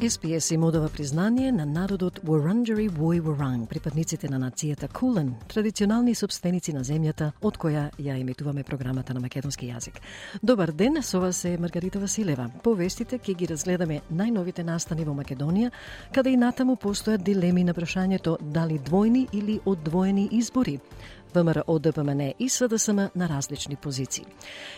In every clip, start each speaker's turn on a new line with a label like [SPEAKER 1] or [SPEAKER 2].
[SPEAKER 1] SPS им одава признание на народот Wurundjeri Woi Wurrung, припадниците на нацијата Кулен, традиционални собственици на земјата од која ја емитуваме програмата на македонски јазик. Добар ден, со вас е Маргарита Василева. По вестите ќе ги разгледаме најновите настани во Македонија, каде и натаму постојат дилеми на прашањето дали двојни или одвоени избори. ВМРО, ДПМН и СДСМ на различни позиции.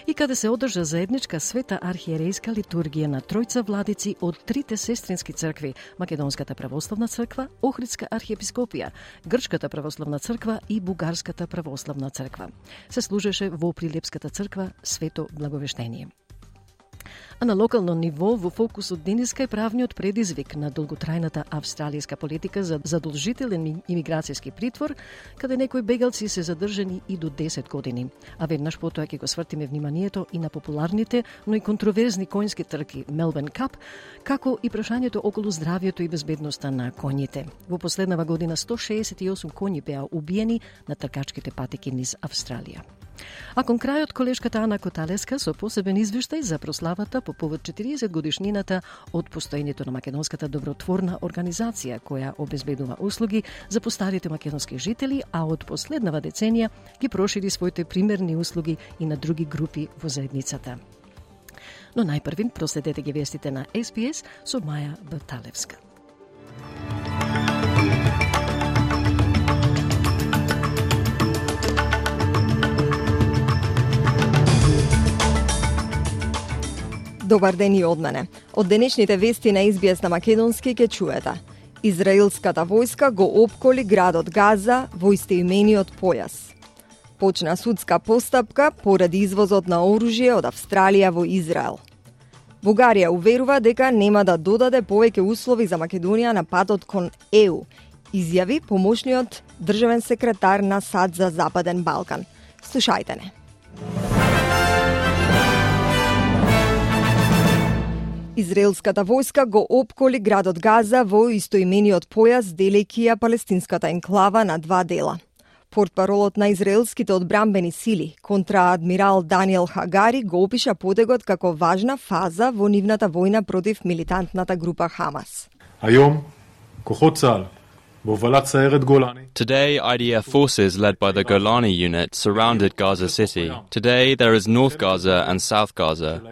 [SPEAKER 1] И каде се одржа заедничка света архиерејска литургија на тројца владици од трите сестрински цркви Македонската православна црква, Охридска архиепископија, Грчката православна црква и Бугарската православна црква. Се служеше во Прилепската црква Свето Благовештение. А на локално ниво во фокусот денеска е правниот предизвик на долготрајната австралијска политика за задолжителен имиграцијски притвор, каде некои бегалци се задржани и до 10 години. А веднаш потоа ќе го свртиме вниманието и на популарните, но и контроверзни конски трки Мелбен Кап, како и прашањето околу здравјето и безбедноста на коњите. Во последнава година 168 коњи беа убиени на тркачките патеки низ Австралија. А кон крајот колешката Ана Коталеска со посебен извештај за прославата по повод 40 годишнината од постоењето на Македонската добротворна организација која обезбедува услуги за постарите македонски жители, а од последнава деценија ги прошири своите примерни услуги и на други групи во заедницата. Но најпрвин проследете ги вестите на SPS со Маја Баталевска.
[SPEAKER 2] Добар ден и од мене. Од денешните вести на избиес на Македонски ке чуете. Израелската војска го обколи градот Газа во истоимениот појас. Почна судска постапка поради извозот на оружје од Австралија во Израел. Бугарија уверува дека нема да додаде повеќе услови за Македонија на патот кон ЕУ, изјави помошниот државен секретар на САД за Западен Балкан. Слушајте не. Израелската војска го обколи градот Газа во истоимениот појас, делејќи ја палестинската енклава на два дела. Портпаролот на израелските одбрамбени сили, контраадмирал Даниел Хагари, го опиша подегот како важна фаза во нивната војна против милитантната група Хамас.
[SPEAKER 3] Ајом, кохот цал,
[SPEAKER 4] Today, IDF forces led by the Golani unit surrounded Gaza City. Today, there is North Gaza and South Gaza.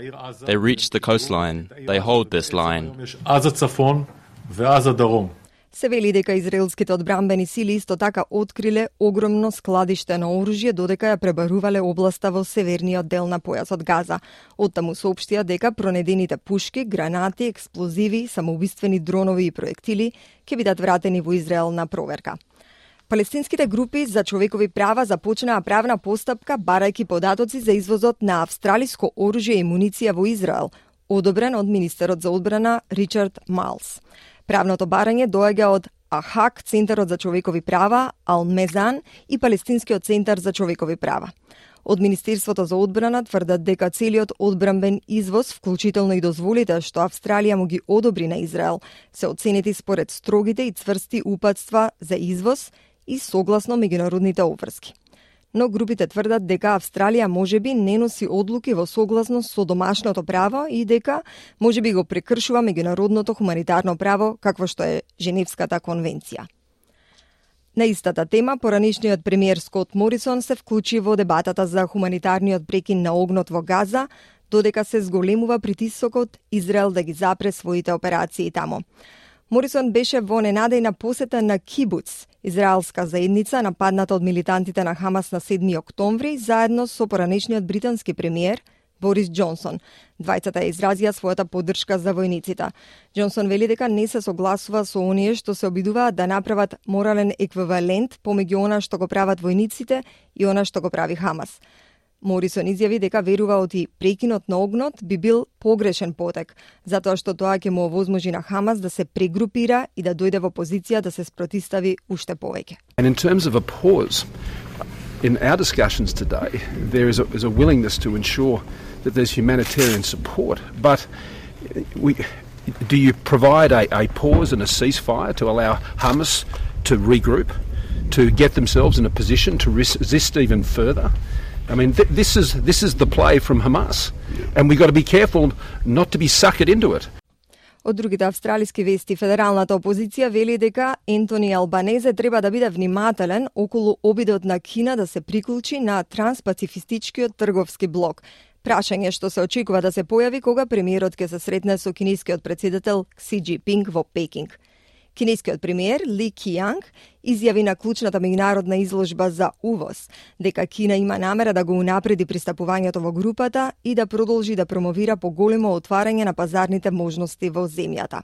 [SPEAKER 4] They reached the coastline. They hold this line.
[SPEAKER 2] Се вели дека израелските одбрамбени сили исто така откриле огромно складиште на оружје додека ја пребарувале областа во северниот дел на појасот Газа. Оттаму соопштија дека пронедените пушки, гранати, експлозиви, самоубиствени дронови и проектили ќе бидат вратени во Израел на проверка. Палестинските групи за човекови права започнаа правна постапка барајќи податоци за извозот на австралиско оружје и муниција во Израел, одобрен од министерот за одбрана Ричард Малс. Правното барање доаѓа од АХАК, Центарот за човекови права, Алмезан и Палестинскиот центар за човекови права. Од Министерството за одбрана тврдат дека целиот одбранбен извоз, вклучително и дозволите што Австралија му ги одобри на Израел, се оценети според строгите и цврсти упатства за извоз и согласно меѓународните обврски но групите тврдат дека Австралија можеби не носи одлуки во согласност со домашното право и дека можеби го прекршува меѓународното хуманитарно право какво што е Женевската конвенција. На истата тема, поранишниот премиер Скот Морисон се вклучи во дебатата за хуманитарниот прекин на огнот во Газа, додека се зголемува притисокот Израел да ги запре своите операции тамо. Морисон беше во ненадејна посета на Кибуц, израелска заедница нападната од милитантите на Хамас на 7 октомври, заедно со поранешниот британски премиер Борис Џонсон. Двајцата изразија својата поддршка за војниците. Џонсон вели дека не се согласува со оние што се обидуваат да направат морален еквивалент помеѓу она што го прават војниците и она што го прави Хамас. Морисон изјави дека верува оти прекинот на огнот би бил погрешен потек, затоа што тоа ќе му овозможи на Хамас да се прегрупира и да дојде во позиција да се спротистави уште повеќе.
[SPEAKER 5] And in terms of a pause, in our discussions today, there is a, is a willingness to ensure that there's humanitarian support, but we, do you provide a, a pause and a ceasefire to allow Hamas to regroup, to get themselves in a position to resist even further? I mean, th- this is this is the play from Hamas, and we've got to be careful not to be suckered into it.
[SPEAKER 2] Од другите австралиски вести, федералната опозиција вели дека Ентони Албанезе треба да биде внимателен околу обидот на Кина да се приклучи на транспацифистичкиот трговски блок. Прашање што се очекува да се појави кога премиерот ќе се сретне со кинескиот председател Кси Джипинг во Пекинг. Кинескиот премиер Ли Кијанг изјави на клучната меѓународна изложба за увоз дека Кина има намера да го унапреди пристапувањето во групата и да продолжи да промовира поголемо отварање на пазарните можности во земјата.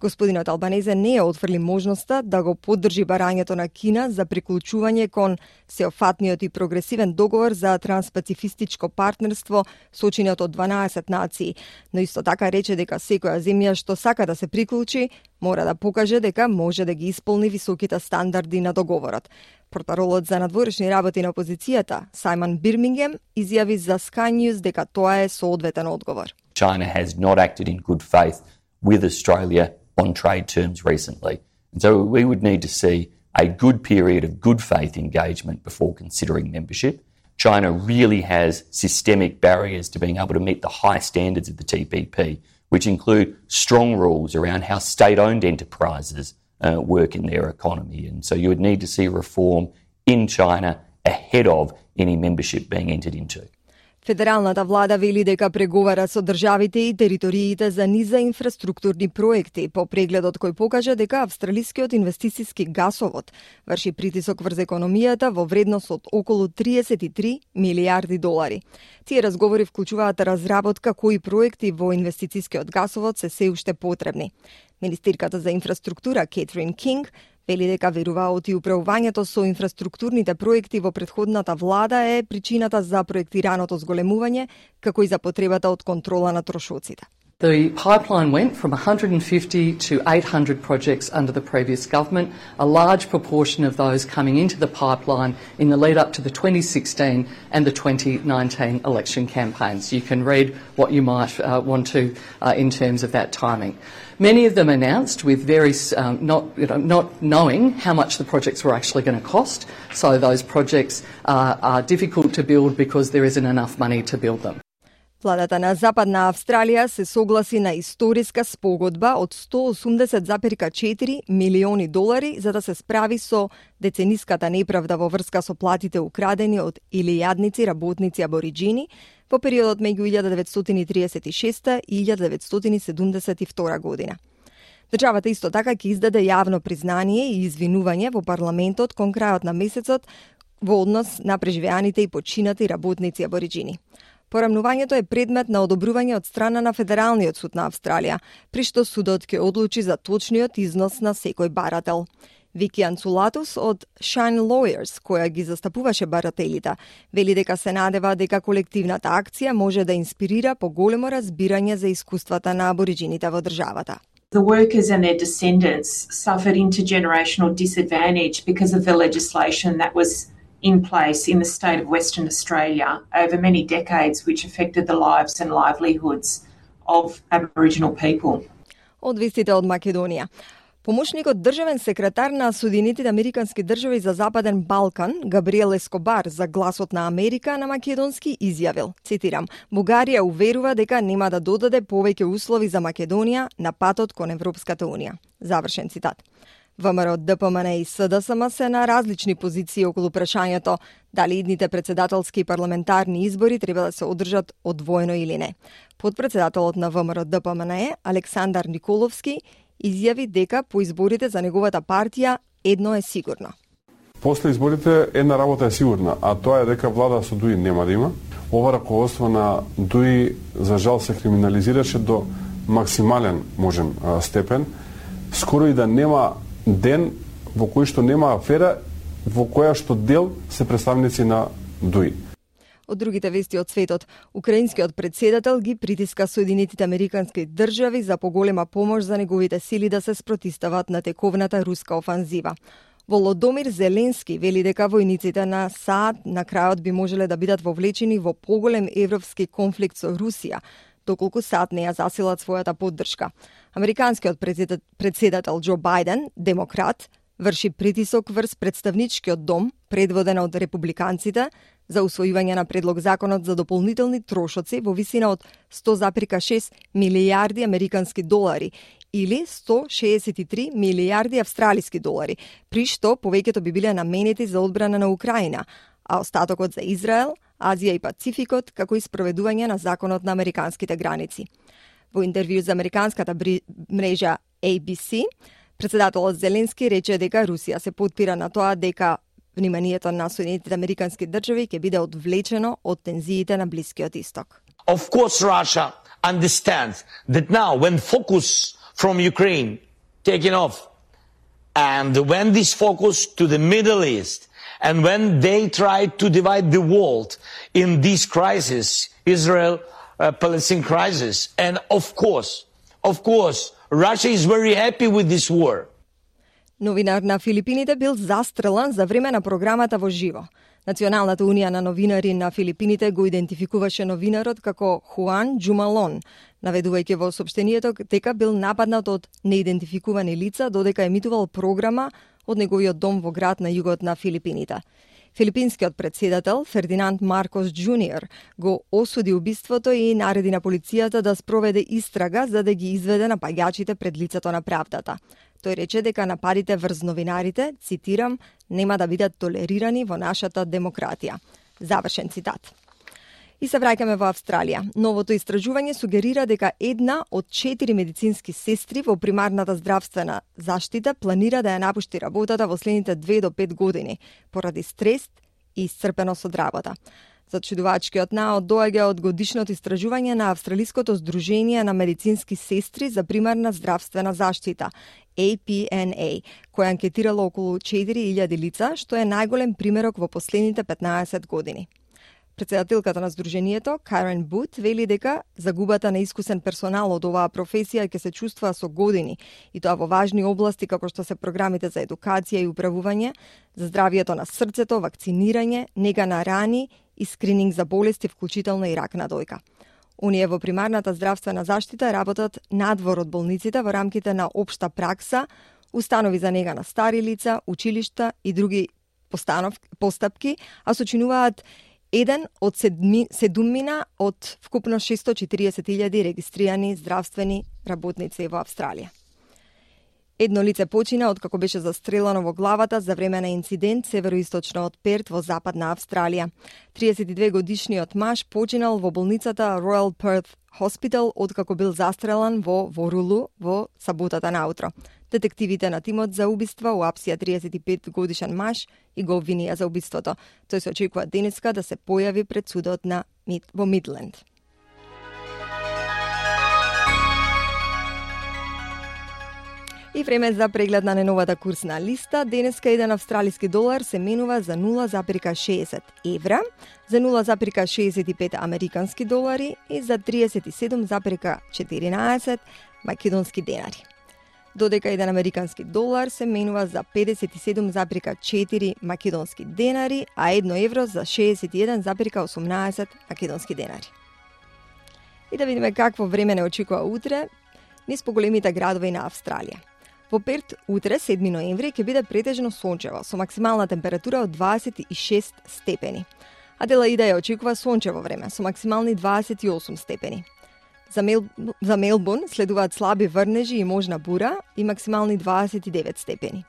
[SPEAKER 2] Господинот Албанезе не ја отфрли можноста да го поддржи барањето на Кина за приклучување кон сеофатниот и прогресивен договор за транспацифистичко партнерство сочинет од 12 нации, но исто така рече дека секоја земја што сака да се приклучи мора да покаже дека може да ги исполни високите стандарди на договорот. Протаролот за надворешни работи на опозицијата, Саймон Бирмингем, изјави за Sky News дека тоа е соодветен одговор.
[SPEAKER 6] China has not acted in good faith with Australia on trade terms recently. And so we would need to see a good period of good faith engagement before considering membership. China really has systemic barriers to being able to meet the high standards of the TPP, which include strong rules around how state owned enterprises uh, work in their economy. And so you would need to see reform in China ahead of any membership being entered into.
[SPEAKER 2] Федералната влада вели дека преговара со државите и териториите за низа инфраструктурни проекти по прегледот кој покажа дека австралискиот инвестициски гасовод врши притисок врз економијата во вредност од околу 33 милиарди долари. Тие разговори вклучуваат разработка кои проекти во инвестицискиот гасовод се се уште потребни. Министерката за инфраструктура Кетрин Кинг Вели дека веруваат и управувањето со инфраструктурните проекти во предходната влада е причината за проектираното зголемување, како и за потребата од контрола на трошоците.
[SPEAKER 7] The pipeline went from 150 to 800 projects under the previous government, a large proportion of those coming into the pipeline in the lead up to the 2016 and the 2019 election campaigns. You can read what you might uh, want to uh, in terms of that timing. Many of them announced with very um, not, you know, not knowing how much the projects were actually going to cost. So those projects uh, are difficult to build because there isn't enough money to build them.
[SPEAKER 2] Владата на Западна Австралија се согласи на историска спогодба од 180,4 милиони долари за да се справи со децениската неправда во врска со платите украдени од илијадници работници абориджини во периодот меѓу 1936 и 1972 година. Државата исто така ќе издаде јавно признание и извинување во парламентот кон крајот на месецот во однос на преживеаните и починати работници абориджини. Порамнувањето е предмет на одобрување од страна на Федералниот суд на Австралија, при што судот ќе одлучи за точниот износ на секој барател. Вики Анцулатус од Shine Lawyers, која ги застапуваше барателите, вели дека се надева дека колективната акција може да инспирира поголемо разбирање за искуствата на абориджините во државата.
[SPEAKER 8] The workers and their descendants suffered intergenerational disadvantage because of the legislation that was in place in the state of Western Australia over many decades, which affected the lives and livelihoods of Aboriginal people.
[SPEAKER 2] Од вестите од Македонија. Помошникот државен секретар на Соединетите Американски држави за Западен Балкан, Габриел Ескобар, за гласот на Америка на македонски изјавил, цитирам, Бугарија уверува дека нема да додаде повеќе услови за Македонија на патот кон Европската Унија. Завршен цитат. ВМРО, ДПМН и СДСМ се на различни позиции околу прашањето дали идните председателски и парламентарни избори треба да се одржат одвоено или не. Подпредседателот на ВМРО ДПМН Александар Николовски изјави дека по изборите за неговата партија едно е сигурно.
[SPEAKER 9] После изборите една работа е сигурна, а тоа е дека влада со ДУИ нема да има. Ова раководство на ДУИ за жал се криминализираше до максимален можем степен. Скоро и да нема ден во кој што нема афера во која што дел се представници на ДУИ.
[SPEAKER 2] Од другите вести од светот, украинскиот председател ги притиска Соединетите Американски држави за поголема помош за неговите сили да се спротистават на тековната руска офанзива. Володомир Зеленски вели дека војниците на САД на крајот би можеле да бидат вовлечени во поголем европски конфликт со Русија, доколку САД не ја засилат својата поддршка. Американскиот председател Џо Бајден, демократ, врши притисок врз представничкиот дом, предводен од републиканците, за усвојување на предлог законот за дополнителни трошоци во висина од 100,6 милијарди американски долари или 163 милијарди австралиски долари, при што повеќето би биле наменети за одбрана на Украина, а остатокот за Израел, Азија и Пацификот, како и спроведување на законот на американските граници. Во интервју за американската мрежа ABC, Председателот Зеленски рече дека Русија се подпира на тоа дека вниманието на Соединетите Американски држави ќе биде одвлечено од тензиите на Блискиот Исток.
[SPEAKER 10] Of course Russia understands that now when focus from Ukraine taken off and when this focus to the Middle East and when they try to divide the world in this crisis, Israel uh, Palestine crisis and of course of course Russia is very happy with this war.
[SPEAKER 2] Новинар на Филипините бил застрелан за време на програмата во живо. Националната унија на новинари на Филипините го идентификуваше новинарот како Хуан Джумалон, наведувајќи во сообщението дека бил нападнат од неидентификувани лица додека емитувал програма од неговиот дом во град на југот на Филипините. Филипинскиот председател Фердинанд Маркос Джуниор го осуди убиството и нареди на полицијата да спроведе истрага за да ги изведе напаѓачите пред лицето на правдата. Тој рече дека нападите врз новинарите, цитирам, нема да бидат толерирани во нашата демократија. Завршен цитат. И се враќаме во Австралија. Новото истражување сугерира дека една од четири медицински сестри во примарната здравствена заштита планира да ја напушти работата во следните 2 до 5 години, поради стрес и исцрпеност од работа. Зачудувачкиот наод доаѓа од годишното истражување на Австралиското здружение на медицински сестри за примарна здравствена заштита, APNA, која анкетирала околу 4000 лица, што е најголем примерок во последните 15 години. Председателката на Сдруженијето, Карен Бут, вели дека загубата на искусен персонал од оваа професија ќе се чувствува со години, и тоа во важни области како што се програмите за едукација и управување, за здравието на срцето, вакцинирање, нега на рани и скрининг за болести, вклучително и рак на дојка. Оние во примарната здравствена заштита работат надвор од болниците во рамките на општа пракса, установи за нега на стари лица, училишта и други постапки, а сочинуваат еден од седумина од вкупно 640.000 регистрирани здравствени работници во Австралија. Едно лице почина од како беше застрелано во главата за време на инцидент североисточно од Перт во западна Австралија. 32 годишниот маж починал во болницата Royal Perth Hospital откако бил застрелан во Ворулу во саботата наутро. Детективите на тимот за убиства уапсија 35 годишен маж и го обвинија за убиството. Тој се очекува денеска да се појави пред судот на Мид, во Мидленд. И време за преглед на неновата курсна листа. Денеска еден австралиски долар се менува за 0,60 евра, за 0,65 американски долари и за 37,14 македонски денари додека еден американски долар се менува за 57,4 македонски денари, а едно евро за 61,18 македонски денари. И да видиме какво време не очекува утре низ поголемите градови на Австралија. Во Перт утре, 7 ноември, ќе биде претежно сончево, со максимална температура од 26 степени. Аделаида ја очекува сончево време, со максимални 28 степени. За, Мел... за Мелбурн следуваат слаби врнежи и можна бура и максимални 29 степени.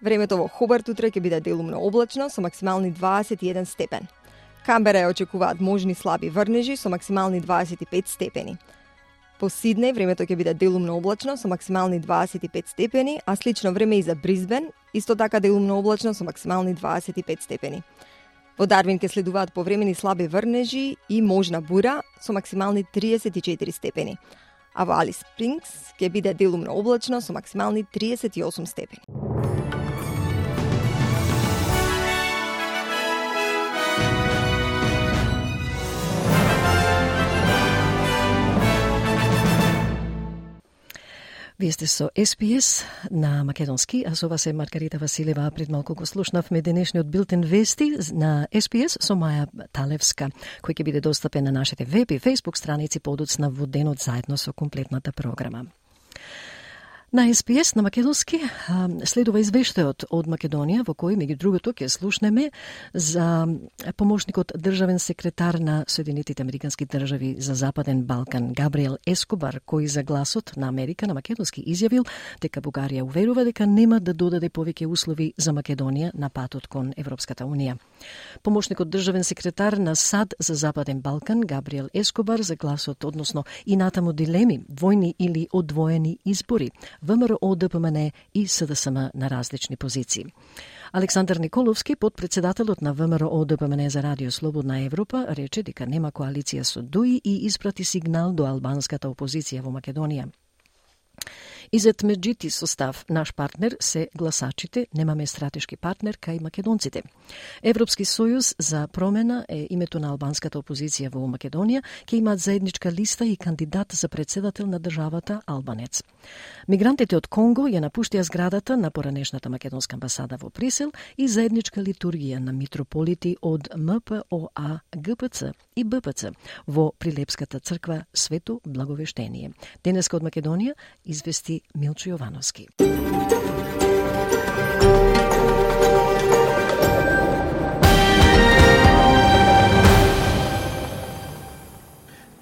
[SPEAKER 2] Времето во Хобарт утре ќе биде делумно облачно со максимални 21 степен. Камбера ја очекуваат можни слаби врнежи со максимални 25 степени. По Сиднеј времето ќе биде делумно облачно со максимални 25 степени, а слично време и за Бризбен, исто така делумно облачно со максимални 25 степени. Во Дарвин ќе следуваат повремени слаби врнежи и можна бура со максимални 34 степени. А во Алис Спрингс ќе биде делумно облачно со максимални 38 степени.
[SPEAKER 1] Вие сте со СПС на Македонски, а со вас е Маргарита Василева. Пред малку го слушнавме денешниот билтен вести на СПС со Маја Талевска, кој ќе биде достапен на нашите веб и фейсбук страници подоцна во денот заедно со комплетната програма. На СПС на Македонски следува извештајот од Македонија во кој меѓу другото ќе слушнеме за помошникот државен секретар на Соединетите Американски држави за Западен Балкан Габриел Ескобар кој за гласот на Америка на Македонски изјавил дека Бугарија уверува дека нема да додаде повеќе услови за Македонија на патот кон Европската унија. Помошникот државен секретар на САД за Западен Балкан Габриел Ескобар за гласот односно и натаму дилеми војни или одвоени избори ВМРО, ДПМН и СДСМ на различни позиции. Александр Николовски, подпредседателот на ВМРО ДПМН за Радио Слободна Европа, рече дека нема коалиција со ДУИ и испрати сигнал до албанската опозиција во Македонија. Изет Меджити состав наш партнер се гласачите, немаме стратешки партнер кај македонците. Европски сојуз за промена е името на албанската опозиција во Македонија, ќе имаат заедничка листа и кандидат за председател на државата Албанец. Мигрантите од Конго ја напуштија зградата на поранешната македонска амбасада во Присел и заедничка литургија на митрополити од МПОА, ГПЦ и БПЦ во Прилепската црква Свето Благовештение. Денеска од Македонија извести Милчо Јовановски.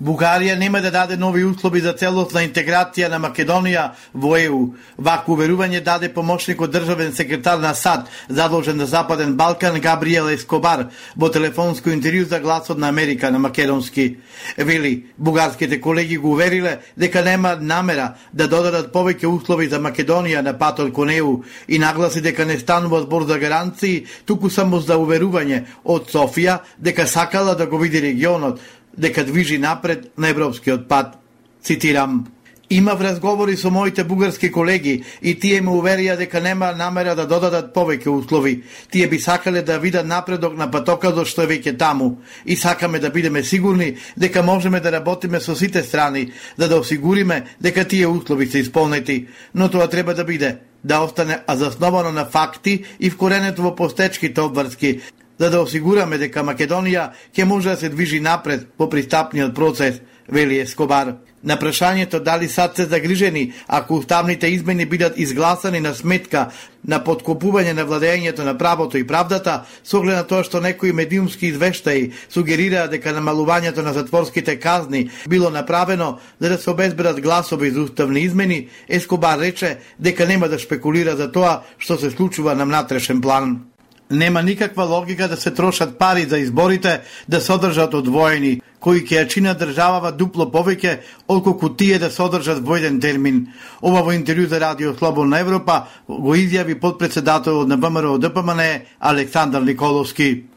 [SPEAKER 11] Бугарија нема да даде нови услови за целосна интеграција на Македонија во ЕУ. ваку уверување даде помошникот државен секретар на САД, задолжен за Западен Балкан, Габриел Ескобар, во телефонско интервју за гласот на Америка на македонски. Вели, бугарските колеги го увериле дека нема намера да додадат повеќе услови за Македонија на патот кон ЕУ и нагласи дека не станува збор за гаранции, туку само за уверување од Софија дека сакала да го види регионот, дека движи напред на европскиот пат. Цитирам, Имав разговори со моите бугарски колеги и тие ме уверија дека нема намера да додадат повеќе услови. Тие би сакале да видат напредок на патокадот што е веќе таму. И сакаме да бидеме сигурни дека можеме да работиме со сите страни, за да осигуриме дека тие услови се исполнети. Но тоа треба да биде да остане засновано на факти и вкоренето во постечките обврски, за да осигураме дека Македонија ќе може да се движи напред по пристапниот процес, вели Ескобар. На прашањето дали сад се загрижени ако уставните измени бидат изгласани на сметка на подкопување на владењето на правото и правдата, со оглед на тоа што некои медиумски извештаи сугерираа дека намалувањето на затворските казни било направено за да се обезбедат гласови за уставни измени, Ескобар рече дека нема да шпекулира за тоа што се случува на внатрешен план. Нема никаква логика да се трошат пари за изборите да се одржат одвоени, кои ќе ја чинат државава дупло повеќе отколку тие да се одржат во еден термин. Ова во интервју за Радио Слободна Европа го изјави подпредседателот на ВМРО ДПМН Александар Николовски.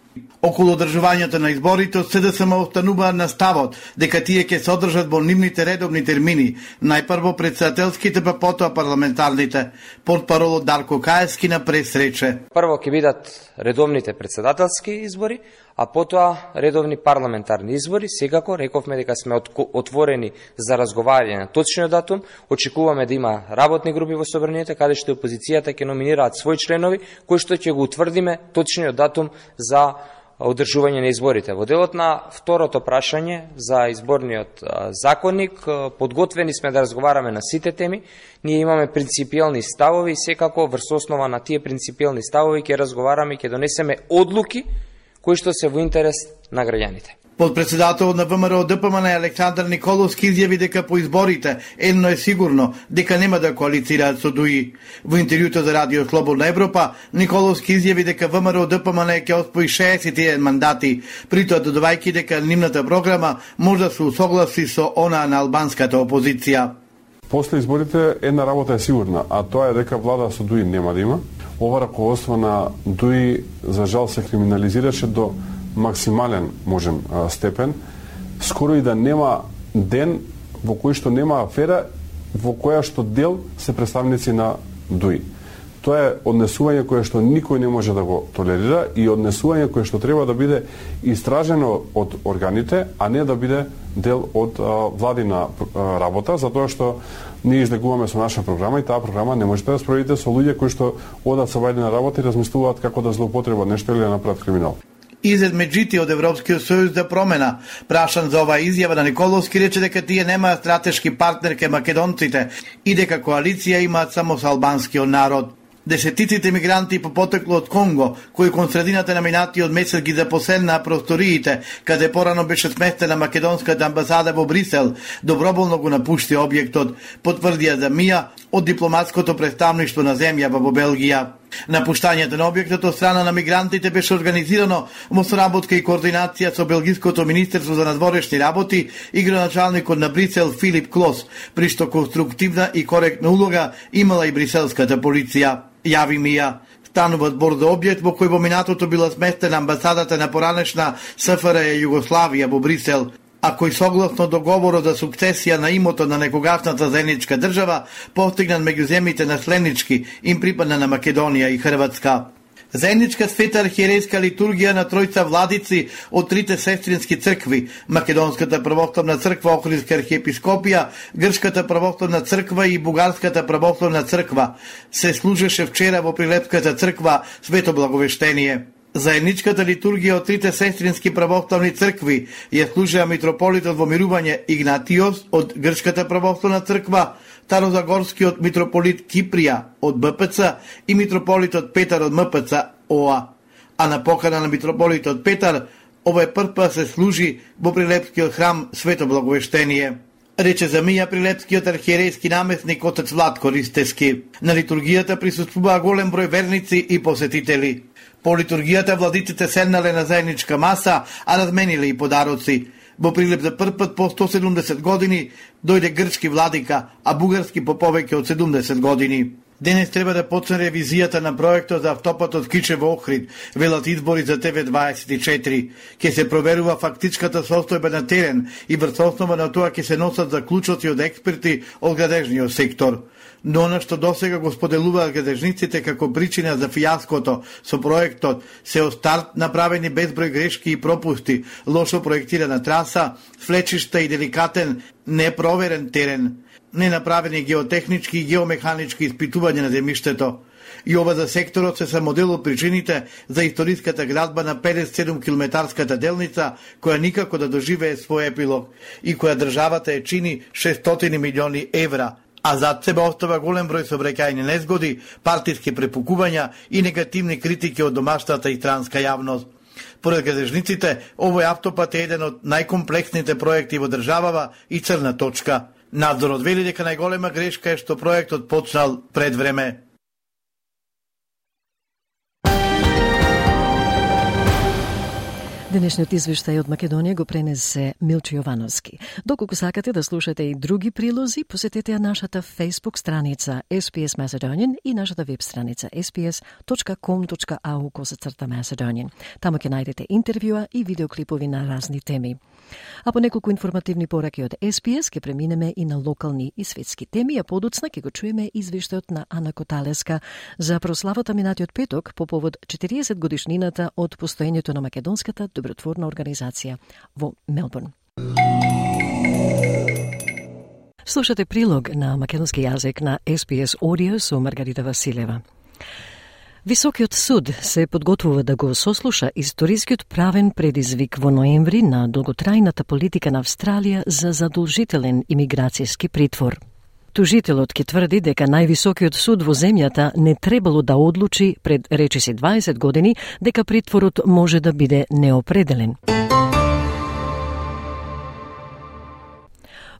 [SPEAKER 11] Околу одржувањето на изборите од СДСМ останува на ставот дека тие ќе се одржат во нивните редовни термини, најпрво председателските па потоа парламентарните. Портпаролот Дарко Каевски на пресрече.
[SPEAKER 12] Прво ќе бидат редовните председателски избори, а потоа редовни парламентарни избори. Секако рековме дека сме отворени за разговарање на точниот датум. Очекуваме да има работни групи во собранието каде што опозицијата ќе номинираат своји членови кои што ќе го утврдиме точниот датум за одржување на изборите. Во делот на второто прашање за изборниот законник, подготвени сме да разговараме на сите теми. Ние имаме принципијални ставови и секако врз основа на тие принципијални ставови ќе разговараме и ќе донесеме одлуки кои што се во интерес на граѓаните.
[SPEAKER 11] Подпредседателот на ВМРО ДПМН Александар Николовски изјави дека по изборите едно е сигурно дека нема да коалицираат со ДУИ. Во интервјуто за Радио Слободна Европа, Николовски изјави дека ВМРО ДПМН ќе освои 61 мандати, притоа додавајќи дека нивната програма може да се усогласи со она на албанската опозиција.
[SPEAKER 9] После изборите една работа е сигурна, а тоа е дека влада со ДУИ нема да има. Ова раководство на ДУИ за жал се криминализираше до максимален можем степен, скоро и да нема ден во кој што нема афера во која што дел се представници на ДУИ. Тоа е однесување кое што никој не може да го толерира и однесување кое што треба да биде истражено од органите, а не да биде дел од а, владина а, работа, затоа што ние излегуваме со наша програма и таа програма не можете да спроведите со луѓе кои што одат со владина работа и размислуваат како да злоупотребат нешто или да направат криминал.
[SPEAKER 11] Изед Меджити од Европскиот сојуз за промена. Прашан за оваа изјава на Николовски рече дека тие немаат стратешки партнер ке македонците и дека коалиција имаат само со албанскиот народ. Десетиците мигранти по потекло од Конго, кои кон средината на минатиот месец ги запоселнаа просториите, каде порано беше сместена македонската амбасада во Брисел, доброволно го напушти објектот, потврдија за Мија од дипломатското представништво на земја во Белгија. Напуштањето на објектот од страна на мигрантите беше организирано во соработка и координација со Белгиското Министерство за надворешни работи и градоначалникот на Брисел Филип Клос, при што конструктивна и коректна улога имала и бриселската полиција. Јави Мија, станува збор за објект во кој во минатото била сместена амбасадата на поранешна СФР Југославија во Брисел, а кој согласно договорот за сукцесија на имотот на некогашната заедничка држава постигнат меѓу земите наследнички им припадна на Македонија и Хрватска. Заедничка света архиерейска литургија на тројца владици од трите сестрински цркви, Македонската православна црква Охридска архиепископија, Грчката православна црква и Бугарската православна црква, се служеше вчера во Прилепската црква Свето Благовештение. Заедничката литургија од трите сестрински православни цркви ја служеа митрополитот во мирување Игнатиос од Грчката православна црква, Тарозагорскиот митрополит Киприја од БПЦ и митрополитот Петар од МПЦ ОА. А на покана на митрополитот Петар, овој прв прв се служи во Прилепскиот храм Свето Благовештение рече за Мија Прилепскиот архиерейски наместник отец Владко Ристески. На литургијата присуствуваа голем број верници и посетители. По литургијата владиците седнале на заедничка маса, а размениле и подароци. Во Прилеп за прв пат по 170 години дојде грчки владика, а бугарски по повеќе од 70 години. Денес треба да почне ревизијата на проектот за автопатот Кичево Охрид, велат избори за ТВ24. Ке се проверува фактичката состојба на терен и врз основа на тоа ќе се носат заклучоци од експерти од градежниот сектор но она што досега го споделуваат гадежниците како причина за фијаското со проектот се од старт направени безброј грешки и пропусти, лошо проектирана траса, флечишта и деликатен непроверен терен, ненаправени геотехнички и геомеханички испитувања на земиштето. И ова за секторот се са модел од причините за историската градба на 57 километарската делница, која никако да доживее свој епилог и која државата е чини 600 милиони евра – а зад себе остава голем број сообраќајни незгоди, партиски препукувања и негативни критики од домашната и странска јавност. Поред градежниците, овој автопат е еден од најкомплексните проекти во државава и црна точка. Надзорот вели дека најголема грешка е што проектот почнал пред време.
[SPEAKER 1] Денешниот извештај од Македонија го пренесе Милчо Јовановски. Доколку сакате да слушате и други прилози, посетете ја нашата Facebook страница SPS Macedonian и нашата веб страница sps.com.au косацрта Macedonian. Таму ќе најдете интервјуа и видеоклипови на разни теми. А по неколку информативни пораки од СПС, ќе преминеме и на локални и светски теми, а подоцна ќе го чуеме извештајот на Ана Коталеска за прославата минатиот петок по повод 40 годишнината од постоењето на македонската добротворна организација во Мелбурн. Слушате прилог на македонски јазик на SPS Audio со Маргарита Василева. Високиот суд се подготвува да го сослуша историскиот правен предизвик во ноември на долготрајната политика на Австралија за задолжителен имиграцијски притвор. Тужителот ке тврди дека највисокиот суд во земјата не требало да одлучи пред речиси 20 години дека притворот може да биде неопределен.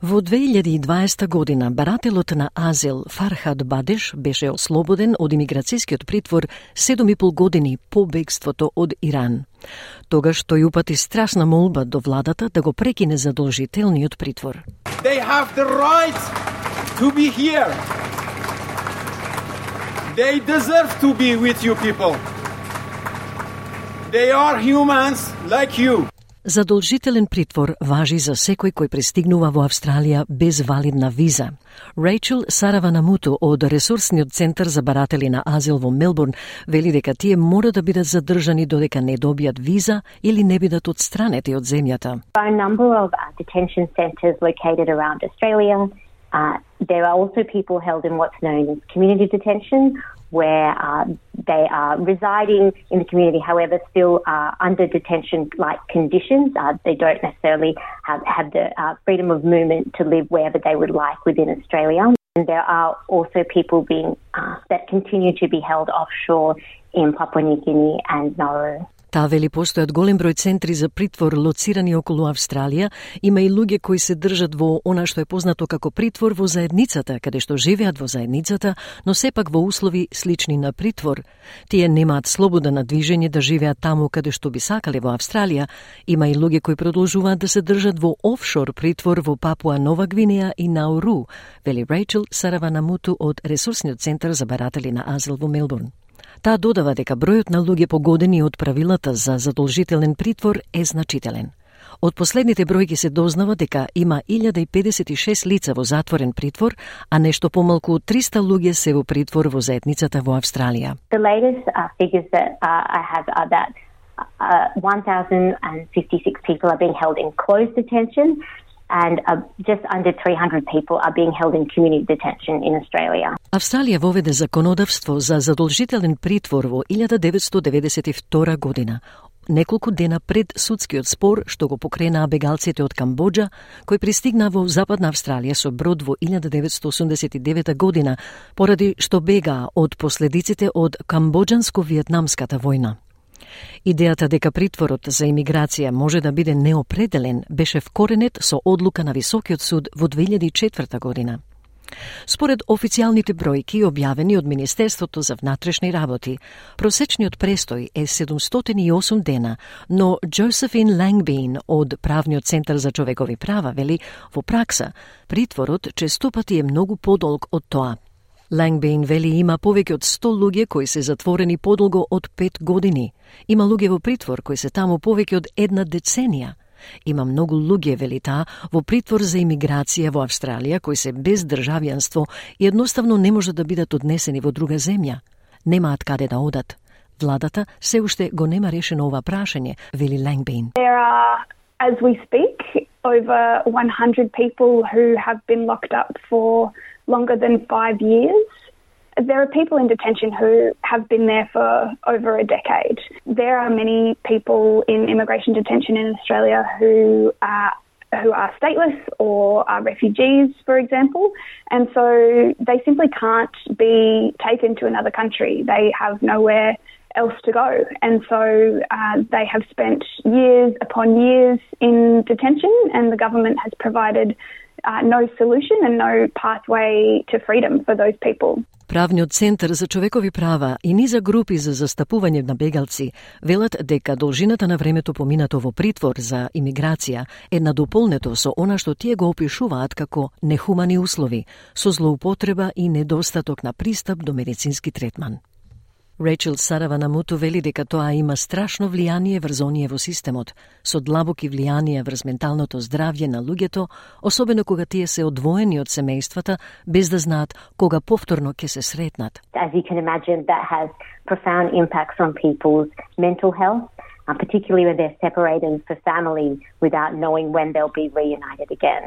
[SPEAKER 1] Во 2020 година барателот на Азел Фархад Бадеш беше ослободен од имиграцијскиот притвор 7,5 години по бегството од Иран. Тогаш тој упати страшна молба до владата да го прекине задолжителниот притвор.
[SPEAKER 13] They have the right to be here. They deserve to be with you people. They are humans like you.
[SPEAKER 1] Задолжителен притвор важи за секој кој пристигнува во Австралија без валидна виза. Рейчел Сараванамуто од Ресурсниот центар за баратели на азил во Мелбурн вели дека тие мора да бидат задржани додека не добијат виза или не бидат отстранети од земјата.
[SPEAKER 14] a number of uh, detention centers located around Australia. Uh, there are also people held in what's known as community detention, where uh, they are residing in the community, however, still uh, under detention like conditions. Uh, they don't necessarily have, have the uh, freedom of movement to live wherever they would like within Australia. And there are also people being uh, that continue to be held offshore in Papua New Guinea and Nauru.
[SPEAKER 1] Таа вели постојат голем број центри за притвор лоцирани околу Австралија, има и луѓе кои се држат во она што е познато како притвор во заедницата, каде што живеат во заедницата, но сепак во услови слични на притвор. Тие немаат слобода на движење да живеат таму каде што би сакале во Австралија. Има и луѓе кои продолжуваат да се држат во офшор притвор во Папуа Нова Гвинеја и Науру, вели Рейчел Сараванамуту од Ресурсниот центар за баратели на азил во Мелбурн. Таа додава дека бројот на луѓе погодени од правилата за задолжителен притвор е значителен. Од последните бројки се дознава дека има 1056 лица во затворен притвор, а нешто помалку од 300 луѓе се во притвор во заедницата во Австралија.
[SPEAKER 14] The latest uh, figures that uh, I have are that uh, 1,056 people are being held in closed detention and uh, just under 300 people are being held in community detention in Australia.
[SPEAKER 1] Австралија воведе законодавство за задолжителен притвор во 1992 година, неколку дена пред судскиот спор што го покренаа бегалците од Камбоджа, кој пристигна во Западна Австралија со брод во 1989 година, поради што бегаа од последиците од Камбоджанско-виетнамската војна. Идејата дека притворот за имиграција може да биде неопределен беше вкоренет со одлука на Високиот суд во 2004 година. Според официјалните бројки објавени од Министерството за внатрешни работи, просечниот престој е 708 дена, но Джозефин Лангбин од Правниот центар за човекови права вели во пракса притворот честопати е многу подолг од тоа. Лангбейн вели има повеќе од 100 луѓе кои се затворени подолго од 5 години. Има луѓе во притвор кои се таму повеќе од една деценија. Има многу луѓе, вели таа, во притвор за имиграција во Австралија кои се без државјанство и едноставно не можат да бидат однесени во друга земја. Немаат каде да одат. Владата се уште го нема решено ова прашање, вели Лангбейн.
[SPEAKER 15] As we speak, over 100 people who have been locked up for longer than five years. There are people in detention who have been there for over a decade. There are many people in immigration detention in Australia who are who are stateless or are refugees, for example, and so they simply can't be taken to another country. They have nowhere else to go, and so uh, they have spent years upon years in detention, and the government has provided uh, no solution and no pathway to freedom for those people.
[SPEAKER 1] Правниот центар за човекови права и низа групи за застапување на бегалци велат дека должината на времето поминато во притвор за имиграција е надополнето со она што тие го опишуваат како нехумани услови, со злоупотреба и недостаток на пристап до медицински третман. Рейчел Сарава Намуту вели дека тоа има страшно влијание врз оние во системот, со длабоки влијанија врз менталното здравје на луѓето, особено кога тие се одвоени од семејствата, без да знаат кога повторно ќе се сретнат.
[SPEAKER 14] As you can imagine, that has profound impacts on people's mental health, uh, particularly when they're separated for family without knowing when they'll be reunited again.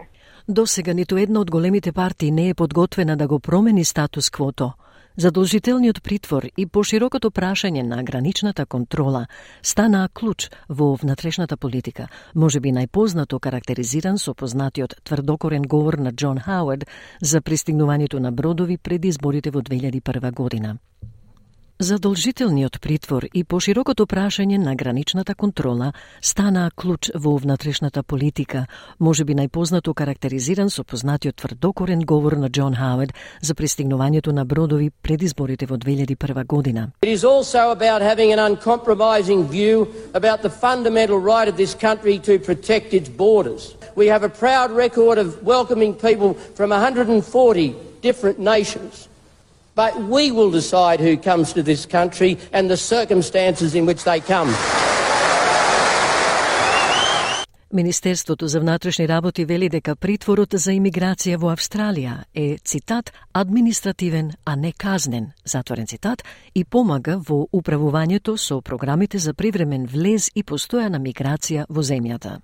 [SPEAKER 1] До сега ниту една од големите партии не е подготвена да го промени статус квото – Задолжителниот притвор и поширокото прашање на граничната контрола станаа клуч во внатрешната политика, може би најпознато карактеризиран со познатиот тврдокорен говор на Џон Хауард за пристигнувањето на бродови пред изборите во 2001 година. Задолжителниот притвор и поширокото прашање на граничната контрола стана клуч во внатрешната политика, може би најпознато карактеризиран со познатиот тврдокорен говор на Џон Хауард за пристигнувањето на бродови пред изборите во 2001 година.
[SPEAKER 16] It is also about having an uncompromising view about the fundamental right of this country to protect its borders. We have a proud record of welcoming people from 140 different nations. But we will decide who comes to this country and the circumstances in which they come.
[SPEAKER 1] Министерството за внатрешни работи вели дека притворот за имиграција во Австралија е, цитат, административен, а не казнен, затворен цитат, и помага во управувањето со програмите за привремен влез и постојана миграција во земјата.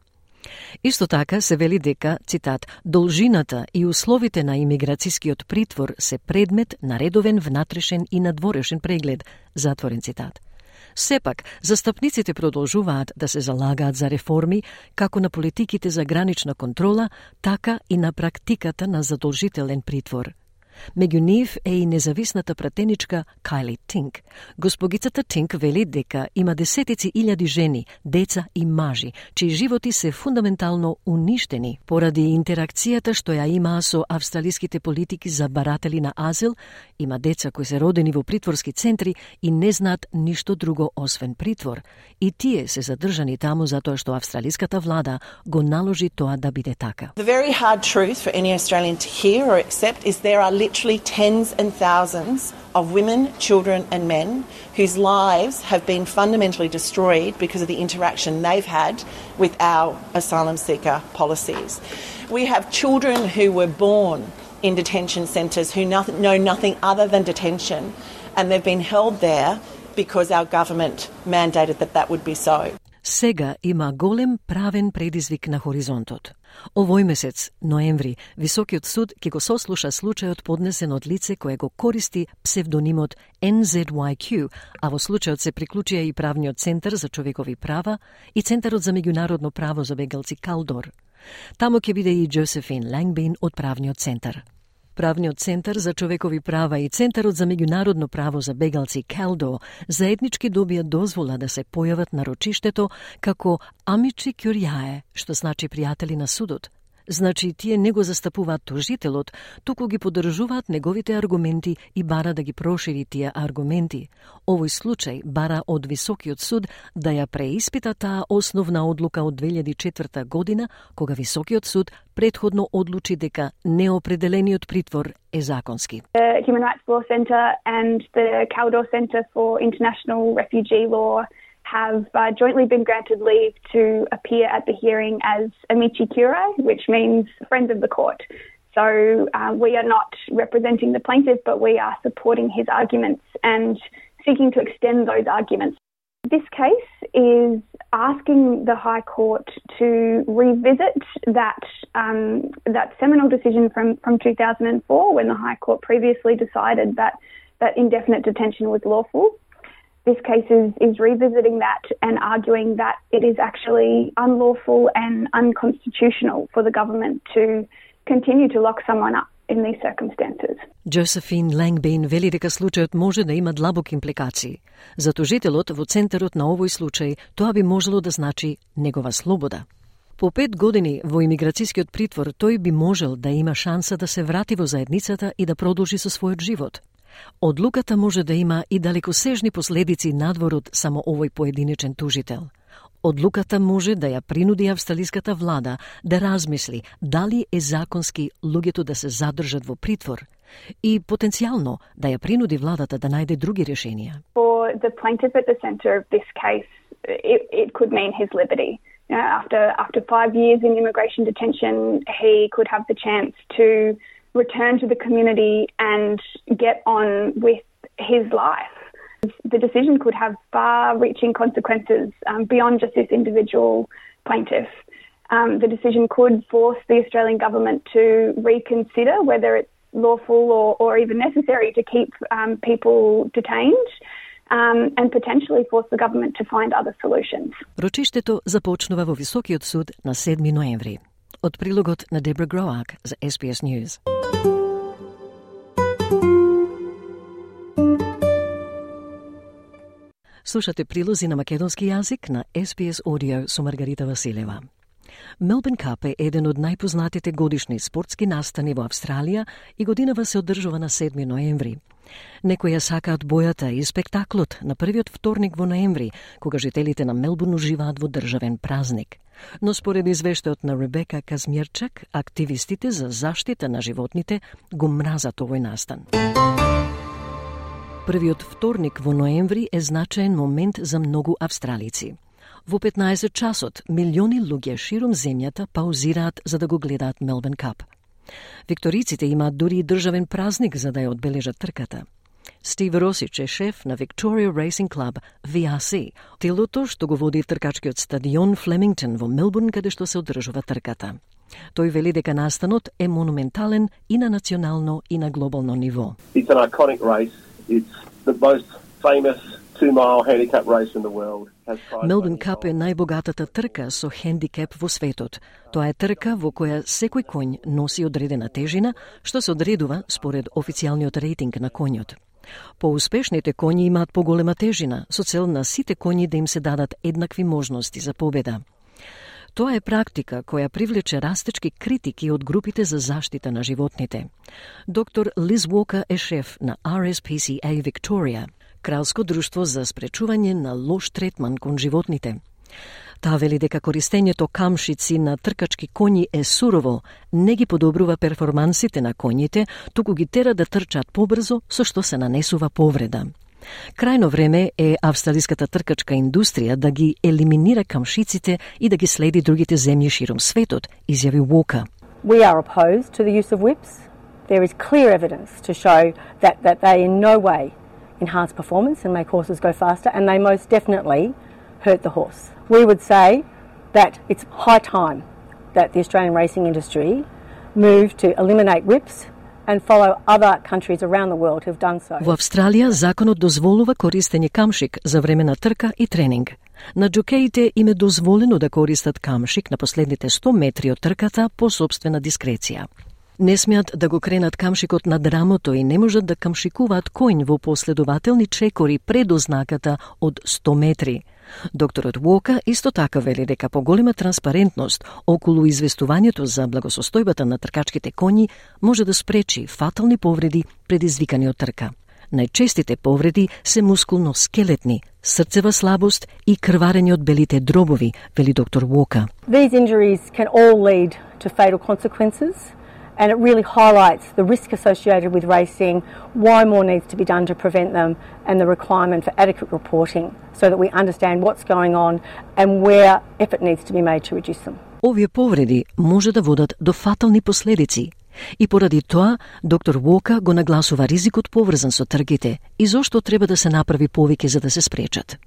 [SPEAKER 1] Исто така се вели дека, цитат, должината и условите на имиграцијскиот притвор се предмет на редовен внатрешен и надворешен преглед, затворен цитат. Сепак, застапниците продолжуваат да се залагаат за реформи како на политиките за гранична контрола, така и на практиката на задолжителен притвор – Меѓу нив е и независната пратеничка Кайли Тинк. Госпогицата Тинк вели дека има десетици илјади жени, деца и мажи, чии животи се фундаментално уништени поради интеракцијата што ја имаа со австралиските политики за баратели на азил, има деца кои се родени во притворски центри и не знаат ништо друго освен притвор, и тие се задржани таму затоа што австралиската влада го наложи тоа да биде така.
[SPEAKER 17] The very hard truth for any Australian to hear or accept is there are literally tens and thousands of women, children, and men whose lives have been fundamentally destroyed because of the interaction they've had with our asylum seeker policies. We have children who were born in detention centres who nothing, know nothing other than detention, and they've been held there because our government mandated that that would be so.
[SPEAKER 1] Sega ima golem praven predizvik na horizontod. Овој месец, ноември, Високиот суд ќе го сослуша случајот поднесен од лице кое го користи псевдонимот NZYQ, а во случајот се приклучија и правниот центар за човекови права и Центарот за меѓународно право за бегалци Калдор. Таму ќе биде и Джозефин Лангбин од правниот центар. Правниот центар за човекови права и Центарот за меѓународно право за бегалци Келдо заеднички добија дозвола да се појават на рочиштето како амичи кюрјае, што значи пријатели на судот – Значи, тие не го застапуваат тужителот, туку ги поддржуваат неговите аргументи и бара да ги прошири тие аргументи. Овој случај бара од Високиот суд да ја преиспита таа основна одлука од 2004 година, кога Високиот суд предходно одлучи дека неопределениот притвор е законски.
[SPEAKER 15] The Human Rights Law Center and the Caldor Center for International Refugee Law have uh, jointly been granted leave to appear at the hearing as amici curiae, which means friends of the court. So uh, we are not representing the plaintiff, but we are supporting his arguments and seeking to extend those arguments. This case is asking the High Court to revisit that um, that seminal decision from, from 2004 when the High Court previously decided that, that indefinite detention was lawful this case is, is revisiting that and arguing that it is actually unlawful and unconstitutional for the government to continue to lock someone up in these circumstances.
[SPEAKER 1] Josephine Лангбейн вели дека случајот може да има длабоки импликации. За тужителот во центарот на овој случај тоа би можело да значи негова слобода. По пет години во имиграцијскиот притвор тој би можел да има шанса да се врати во заедницата и да продолжи со својот живот – Одлуката може да има и далекосежни последици надвор од само овој поединечен тужител. Одлуката може да ја принуди австралиската влада да размисли дали е законски луѓето да се задржат во притвор и потенцијално да ја принуди владата да најде други решенија.
[SPEAKER 15] For the plaintiff at the center of this case, it, it could mean his liberty. You know, after after five years in immigration detention, he could have the chance to return to the community and get on with his life. The decision could have far reaching consequences um, beyond just this individual plaintiff. Um, the decision could force the Australian government to reconsider whether it's lawful or, or even necessary to keep um, people detained. Um, and potentially force the government to find other solutions.
[SPEAKER 1] Ročište to vo Visoki odsud na 7. novembri. Од прилогот на Дебра Гроак за SBS News. Слушате прилози на македонски јазик на SBS Audio со Маргарита Василева. Мелбен Кап е еден од најпознатите годишни спортски настани во Австралија и годинава се одржува на 7 ноември. Некои ја сакаат бојата и спектаклот на првиот вторник во ноември, кога жителите на Мелбурн уживаат во државен празник. Но според извештајот на Ребека Казмирчак, активистите за заштита на животните го мразат овој настан. Првиот вторник во ноември е значаен момент за многу австралици. Во 15 часот, милиони луѓе широм земјата паузираат за да го гледаат Мелбен Кап. Викториците имаат дури и државен празник за да ја одбележат трката. Стив Росич е шеф на Victoria Racing Club, VRC, телото што го води тркачкиот стадион Флемингтон во Мелбурн каде што се одржува трката. Тој вели дека настанот е монументален и на национално и на глобално ниво.
[SPEAKER 18] It's an iconic race. It's the most famous
[SPEAKER 1] Мелбурн Кап е најбогатата трка со хендикеп во светот. Тоа е трка во која секој конј носи одредена тежина, што се одредува според официјалниот рейтинг на конјот. Поуспешните коњи имаат поголема тежина, со цел на сите коњи да им се дадат еднакви можности за победа. Тоа е практика која привлече растечки критики од групите за заштита на животните. Доктор Лиз Уока е шеф на RSPCA Victoria, кралско друштво за спречување на лош третман кон животните. Таа вели дека користењето камшици на тркачки коњи е сурово, не ги подобрува перформансите на коњите, туку ги тера да трчат побрзо, со што се нанесува повреда. Крајно време е австралиската тркачка индустрија да ги елиминира камшиците и да ги следи другите земји широм светот, изјави Уока.
[SPEAKER 19] We are opposed to the use of whips. There is clear evidence to show that, that they in no way enhance performance and make horses go faster, and they most definitely hurt the horse. We would say that it's high time that the Australian racing industry move to eliminate whips and follow other countries around the world who've done so.
[SPEAKER 1] Во Австралија законот дозволува користење камшик за време на трка и тренинг. На джокеите им е дозволено да користат камшик на последните 100 метри од трката по собствена дискреција. Не смеат да го кренат камшикот на драмото и не можат да камшикуваат коњ во последователни чекори пред ознаката од 100 метри. Докторот Уока исто така вели дека поголема транспарентност околу известувањето за благосостојбата на тркачките коњи може да спречи фатални повреди предизвикани од трка. Најчестите повреди се мускулно-скелетни, срцева слабост и крварење од белите дробови, вели доктор Уока.
[SPEAKER 19] These injuries can all lead to fatal consequences and it really highlights the risk associated with racing, why more needs to be done to prevent them, and the requirement for adequate reporting so that we understand what's going on and where effort needs to be made to reduce them.
[SPEAKER 1] Овие повреди може да водат до фатални последици. И поради тоа, доктор Вока го нагласува ризикот поврзан со тргите и зошто треба да се направи повеќе за да се спречат.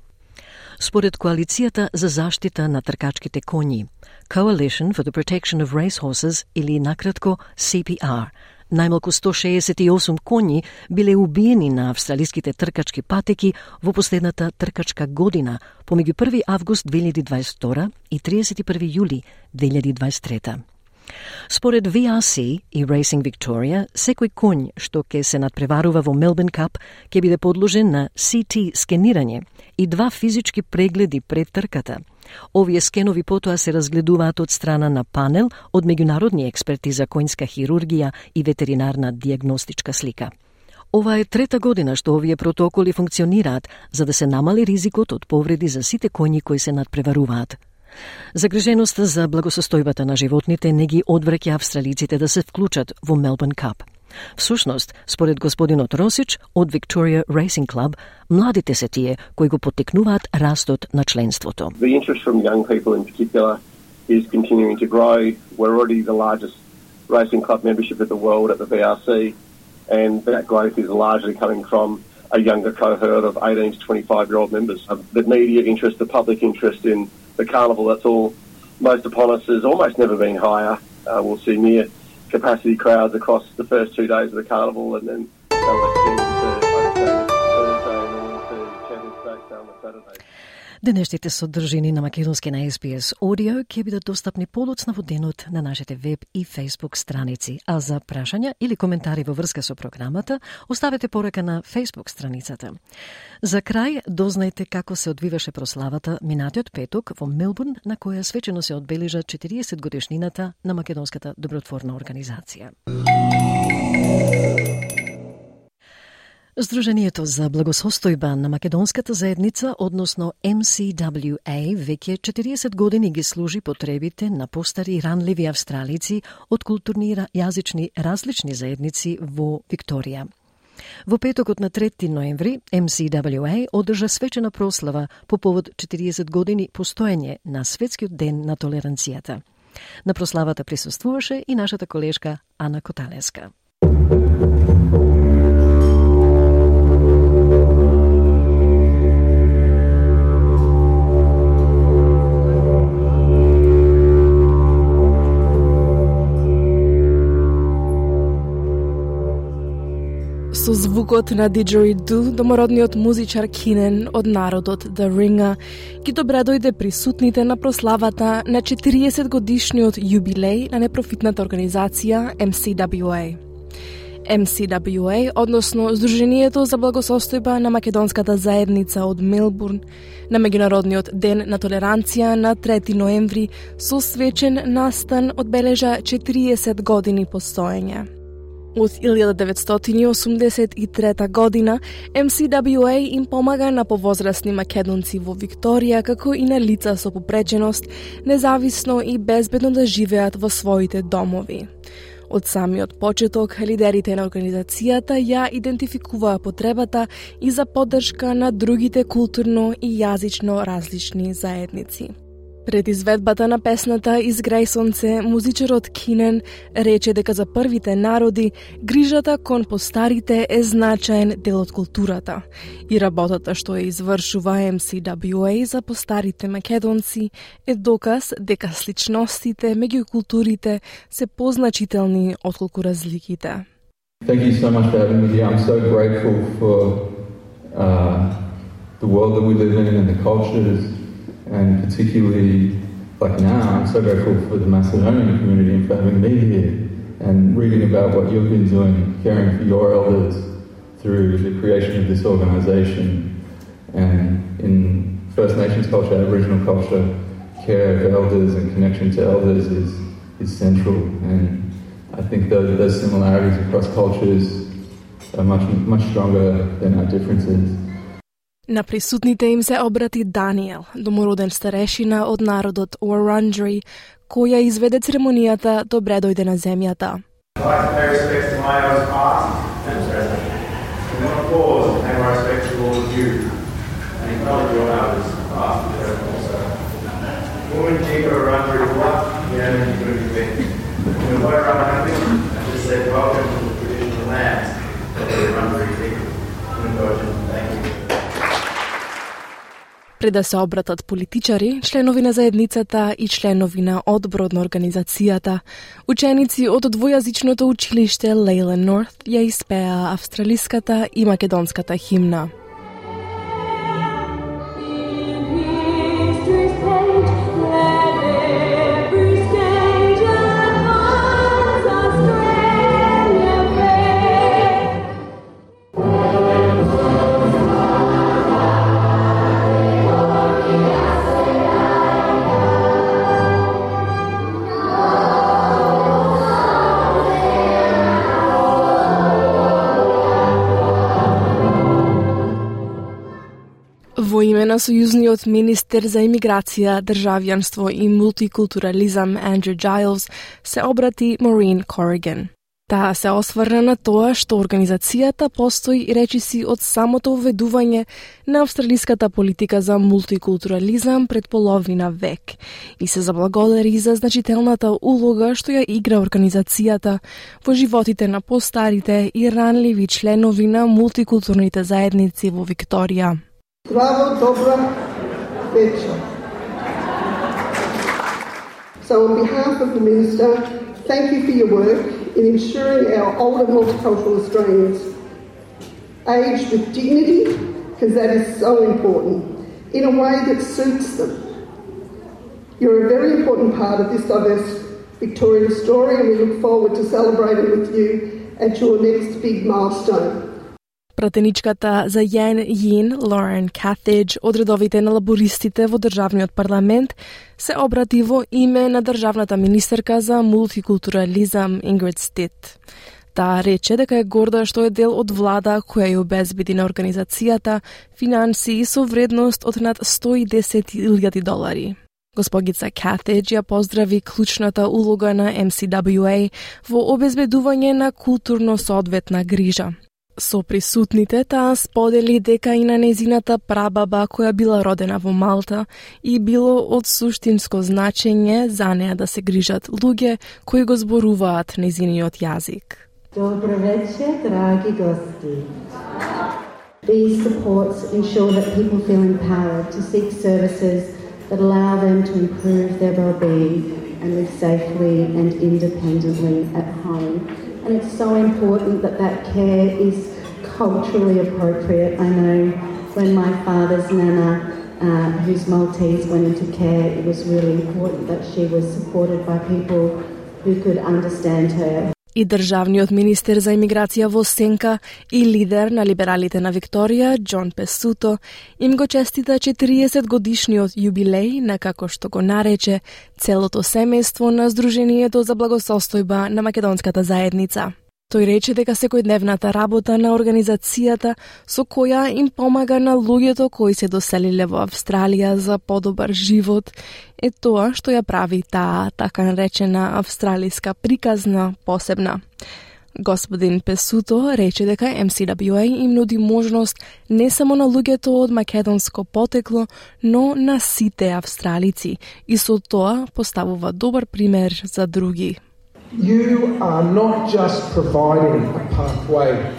[SPEAKER 1] Според Коалицијата за заштита на тркачките коњи, Coalition for the Protection of Racehorses или накратко CPR, Најмалку 168 коњи биле убиени на австралиските тркачки патеки во последната тркачка година, помеѓу 1 август 2022 и 31 јули 2023. Според VRC и Racing Victoria, секој конј што ќе се надпреварува во Мелбен Кап ќе биде подложен на CT скенирање и два физички прегледи пред трката. Овие скенови потоа се разгледуваат од страна на панел од меѓународни експерти за конјска хирургија и ветеринарна диагностичка слика. Ова е трета година што овие протоколи функционираат за да се намали ризикот од повреди за сите коњи кои се надпреваруваат. Загриженоста за благосостојбата на животните не ги одвраќа австралиците да се вклучат во Мелбурн Кап. Всушност, според господинот Росич од Victoria Racing Club, младите се тие кои го потекнуваат растот на членството.
[SPEAKER 18] The interest from young people in particular is continuing to grow. We're already the largest racing club membership in the world at the VRC, and that growth is largely coming from a younger cohort of 18 to 25 year old members. The media interest, the public interest in the carnival that's all most upon us has almost never been higher. Uh, we'll see near capacity crowds across the first two days of the carnival and then the Saturday.
[SPEAKER 1] Денешните содржини на Македонски на SPS Audio ќе бидат достапни подоцна во денот на нашите веб и Facebook страници. А за прашања или коментари во врска со програмата, оставете порака на Facebook страницата. За крај, дознајте како се одвиваше прославата минатиот петок во Мелбурн, на која свечено се одбележа 40 годишнината на Македонската добротворна организација. Здружението за благосостојба на македонската заедница, односно MCWA, веќе 40 години ги служи потребите на постари и ранливи австралици од културни и јазични различни заедници во Викторија. Во петокот на 3 ноември, MCWA одржа свечена прослава по повод 40 години постоење на Светскиот ден на толеранцијата. На прославата присуствуваше и нашата колешка Ана Коталеска.
[SPEAKER 20] Со звукот на диджериду, домородниот музичар Кинен од народот The Ringa ги добре дојде присутните на прославата на 40 годишниот јубилеј на непрофитната организација MCWA. MCWA, односно Сдруженијето за благосостојба на македонската заедница од Мелбурн, на меѓународниот ден на толеранција на 3 ноември со свечен настан одбележа 40 години постоење. Од 1983 година, MCWA им помага на повозрастни македонци во Викторија, како и на лица со попреченост, независно и безбедно да живеат во своите домови. Од самиот почеток, лидерите на организацијата ја идентификуваа потребата и за поддршка на другите културно и јазично различни заедници. Пред изведбата на песната Изграј сонце, музичарот Кинен рече дека за првите народи грижата кон постарите е значаен дел од културата и работата што ја извршува MCWA за постарите македонци е доказ дека сличностите меѓу културите се позначителни отколку разликите.
[SPEAKER 21] Thank you so much for having me here. I'm so grateful for uh, the world that we live in and the cultures and particularly like now, I'm so grateful for the Macedonian community and for having me here and reading about what you've been doing, caring for your elders through the creation of this organisation. And in First Nations culture, Aboriginal culture, care of elders and connection to elders is, is central. And I think those, those similarities across cultures are much, much stronger than our differences.
[SPEAKER 20] На присутните им се обрати Даниел, домороден старешина од народот Wurundjeri, која изведе церемонијата Добре дојде на земјата.
[SPEAKER 22] Woman Jacob Wurundjeri Bluff, Yemen, Unity In the water I'm having, I just said welcome to the traditional lands of the Wurundjeri people. Thank you.
[SPEAKER 20] Пред да се обратат политичари, членови на заедницата и членови на одборот на организацијата, ученици од двојазичното училиште Лейлен Норт ја испеа австралиската и македонската химна. На сојузниот министер за имиграција, државјанство и мултикултурализам Андрю Giles се обрати Морин Кориган. Таа се осврна на тоа што организацијата постои речиси од самото уведување на австралиската политика за мултикултурализам пред половина век и се заблагодари за значителната улога што ја игра организацијата во животите на постарите и ранливи членови на мултикултурните заедници во Викторија.
[SPEAKER 23] Bravo, dobra, wieczór. So on behalf of the Minister, thank you for your work in ensuring our older multicultural Australians age with dignity, because that is so important, in a way that suits them. You're a very important part of this diverse Victorian story, and we look forward to celebrating with you at your next big milestone.
[SPEAKER 20] Пратеничката за Јен Јин, Лорен Катедж, од редовите на лабористите во Државниот парламент, се обрати во име на државната министерка за мултикултурализам Ингрид Стит. Таа рече дека е горда што е дел од влада која ја обезбеди на организацијата финансии со вредност од над 110.000 долари. Госпогица Катедж ја поздрави клучната улога на MCWA во обезбедување на културно соодветна грижа. Со присутните таа сподели дека и на незината прабаба која била родена во Малта и било од суштинско значење за неа да се грижат луѓе кои го зборуваат незиниот јазик.
[SPEAKER 24] Добро вечер, драги гости. These supports ensure that people feel empowered to seek services that allow them to improve their well-being and live safely and independently at home. And it's so important that that care is culturally appropriate. I know when my father's nana, uh, who's Maltese, went into care, it was really important that she was supported by people who could understand her
[SPEAKER 20] и државниот министер за имиграција во Сенка и лидер на либералите на Викторија, Џон Песуто, им го честита 40 годишниот јубилеј на како што го нарече целото семејство на Сдруженијето за благосостојба на македонската заедница. Тој рече дека секојдневната работа на организацијата со која им помага на луѓето кои се доселиле во Австралија за подобар живот е тоа што ја прави таа така наречена австралиска приказна посебна. Господин Песуто рече дека MCWA им нуди можност не само на луѓето од македонско потекло, но на сите австралици и со тоа поставува добар пример за други.
[SPEAKER 25] You are not just providing a pathway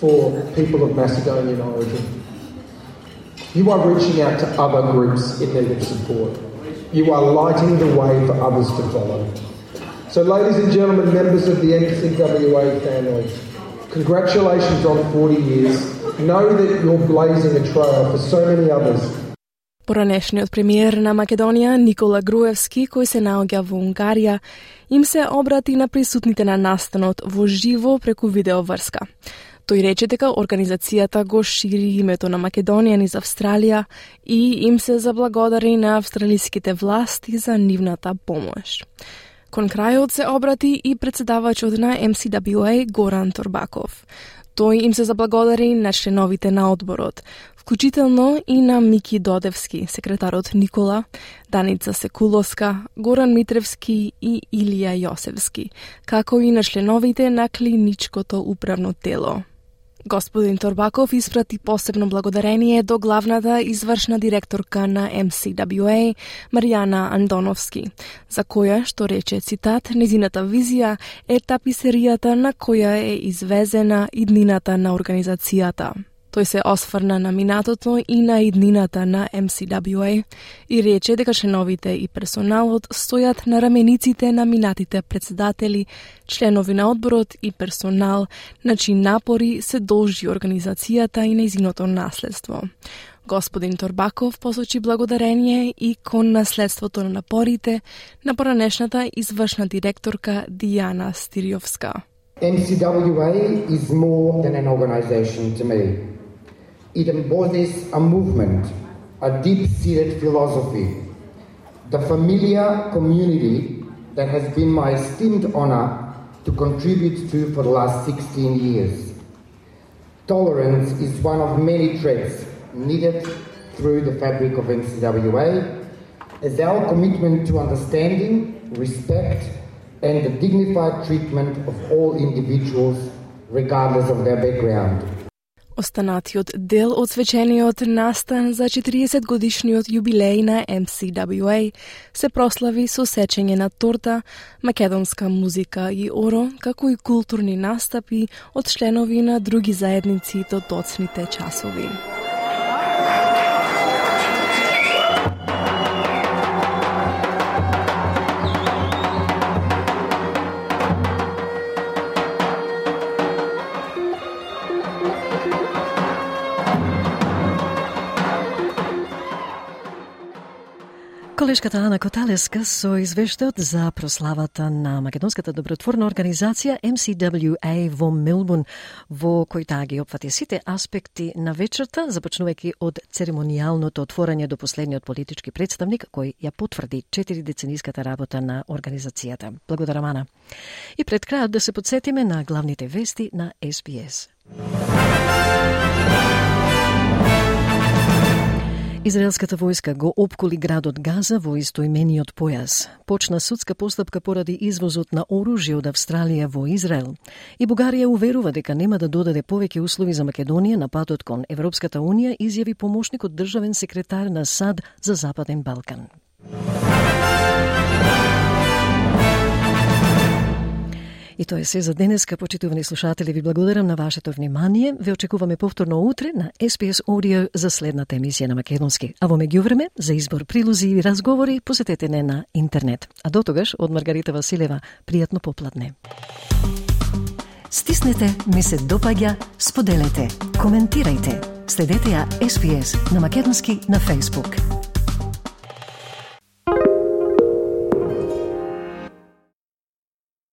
[SPEAKER 25] for people of Macedonian origin. You are reaching out to other groups in need of support. You are lighting the way for others to follow. So, ladies and gentlemen, members of the NCWA family, congratulations on 40 years. Know that you're blazing a trail for so many others
[SPEAKER 20] Поранешниот премиер на Македонија Никола Груевски, кој се наоѓа во Унгарија, им се обрати на присутните на настанот во живо преку видеоврска. Тој рече дека организацијата го шири името на Македонија низ Австралија и им се заблагодари на австралиските власти за нивната помош. Кон крајот се обрати и председавачот на MCWA Горан Торбаков. Тој им се заблагодари на членовите на одборот, вклучително и на Мики Додевски, секретарот Никола, Даница Секулоска, Горан Митревски и Илија Јосевски, како и на членовите на клиничкото управно тело. Господин Торбаков испрати посебно благодарение до главната извршна директорка на MCWA, Маријана Андоновски, за која, што рече цитат, незината визија е таписеријата на која е извезена иднината на организацијата. Тој се осврна на минатото и на иднината на MCWA и рече дека членовите и персоналот стојат на рамениците на минатите председатели, членови на одборот и персонал, на чии напори се должи организацијата и нејзиното наследство. Господин Торбаков посочи благодарение и кон наследството на напорите на поранешната извршна директорка Дијана Стириовска.
[SPEAKER 25] MCWA is more than an organization to me. It embodies a movement, a deep seated philosophy, the familiar community that has been my esteemed honor to contribute to for the last 16 years. Tolerance is one of many traits needed through the fabric of NCWA as our commitment to understanding, respect, and the dignified treatment of all individuals regardless of their background.
[SPEAKER 20] Останатиот дел од свечениот настан за 40 годишниот јубилеј на MCWA се прослави со сечење на торта, македонска музика и оро, како и културни настапи од членови на други заедници до доцните часови.
[SPEAKER 1] Колешката Ана Коталеска со извештаот за прославата на Македонската добротворна организација MCWA во Милбун, во кој таа ги опфати сите аспекти на вечерта, започнувајќи од церемонијалното отворање до последниот политички представник кој ја потврди четири децениската работа на организацијата. Благодарам Ана. И пред крајот да се подсетиме на главните вести на SBS. Израелската војска го опколи градот Газа во истоимениот појас. Почна судска постапка поради извозот на оружје од Австралија во Израел. И Бугарија уверува дека нема да додаде повеќе услови за Македонија на патот кон Европската Унија, изјави помошникот државен секретар на САД за Западен Балкан. И тоа е се за денеска, почитувани слушатели. Ви благодарам на вашето внимание. Ве очекуваме повторно утре на SPS Audio за следната емисија на Македонски. А во меѓувреме, за избор прилози и разговори, посетете не на интернет. А до тогаш, од Маргарита Василева, пријатно попладне.
[SPEAKER 26] Стиснете, ми се допаѓа, споделете, коментирајте. Следете ја SPS на Македонски на Facebook.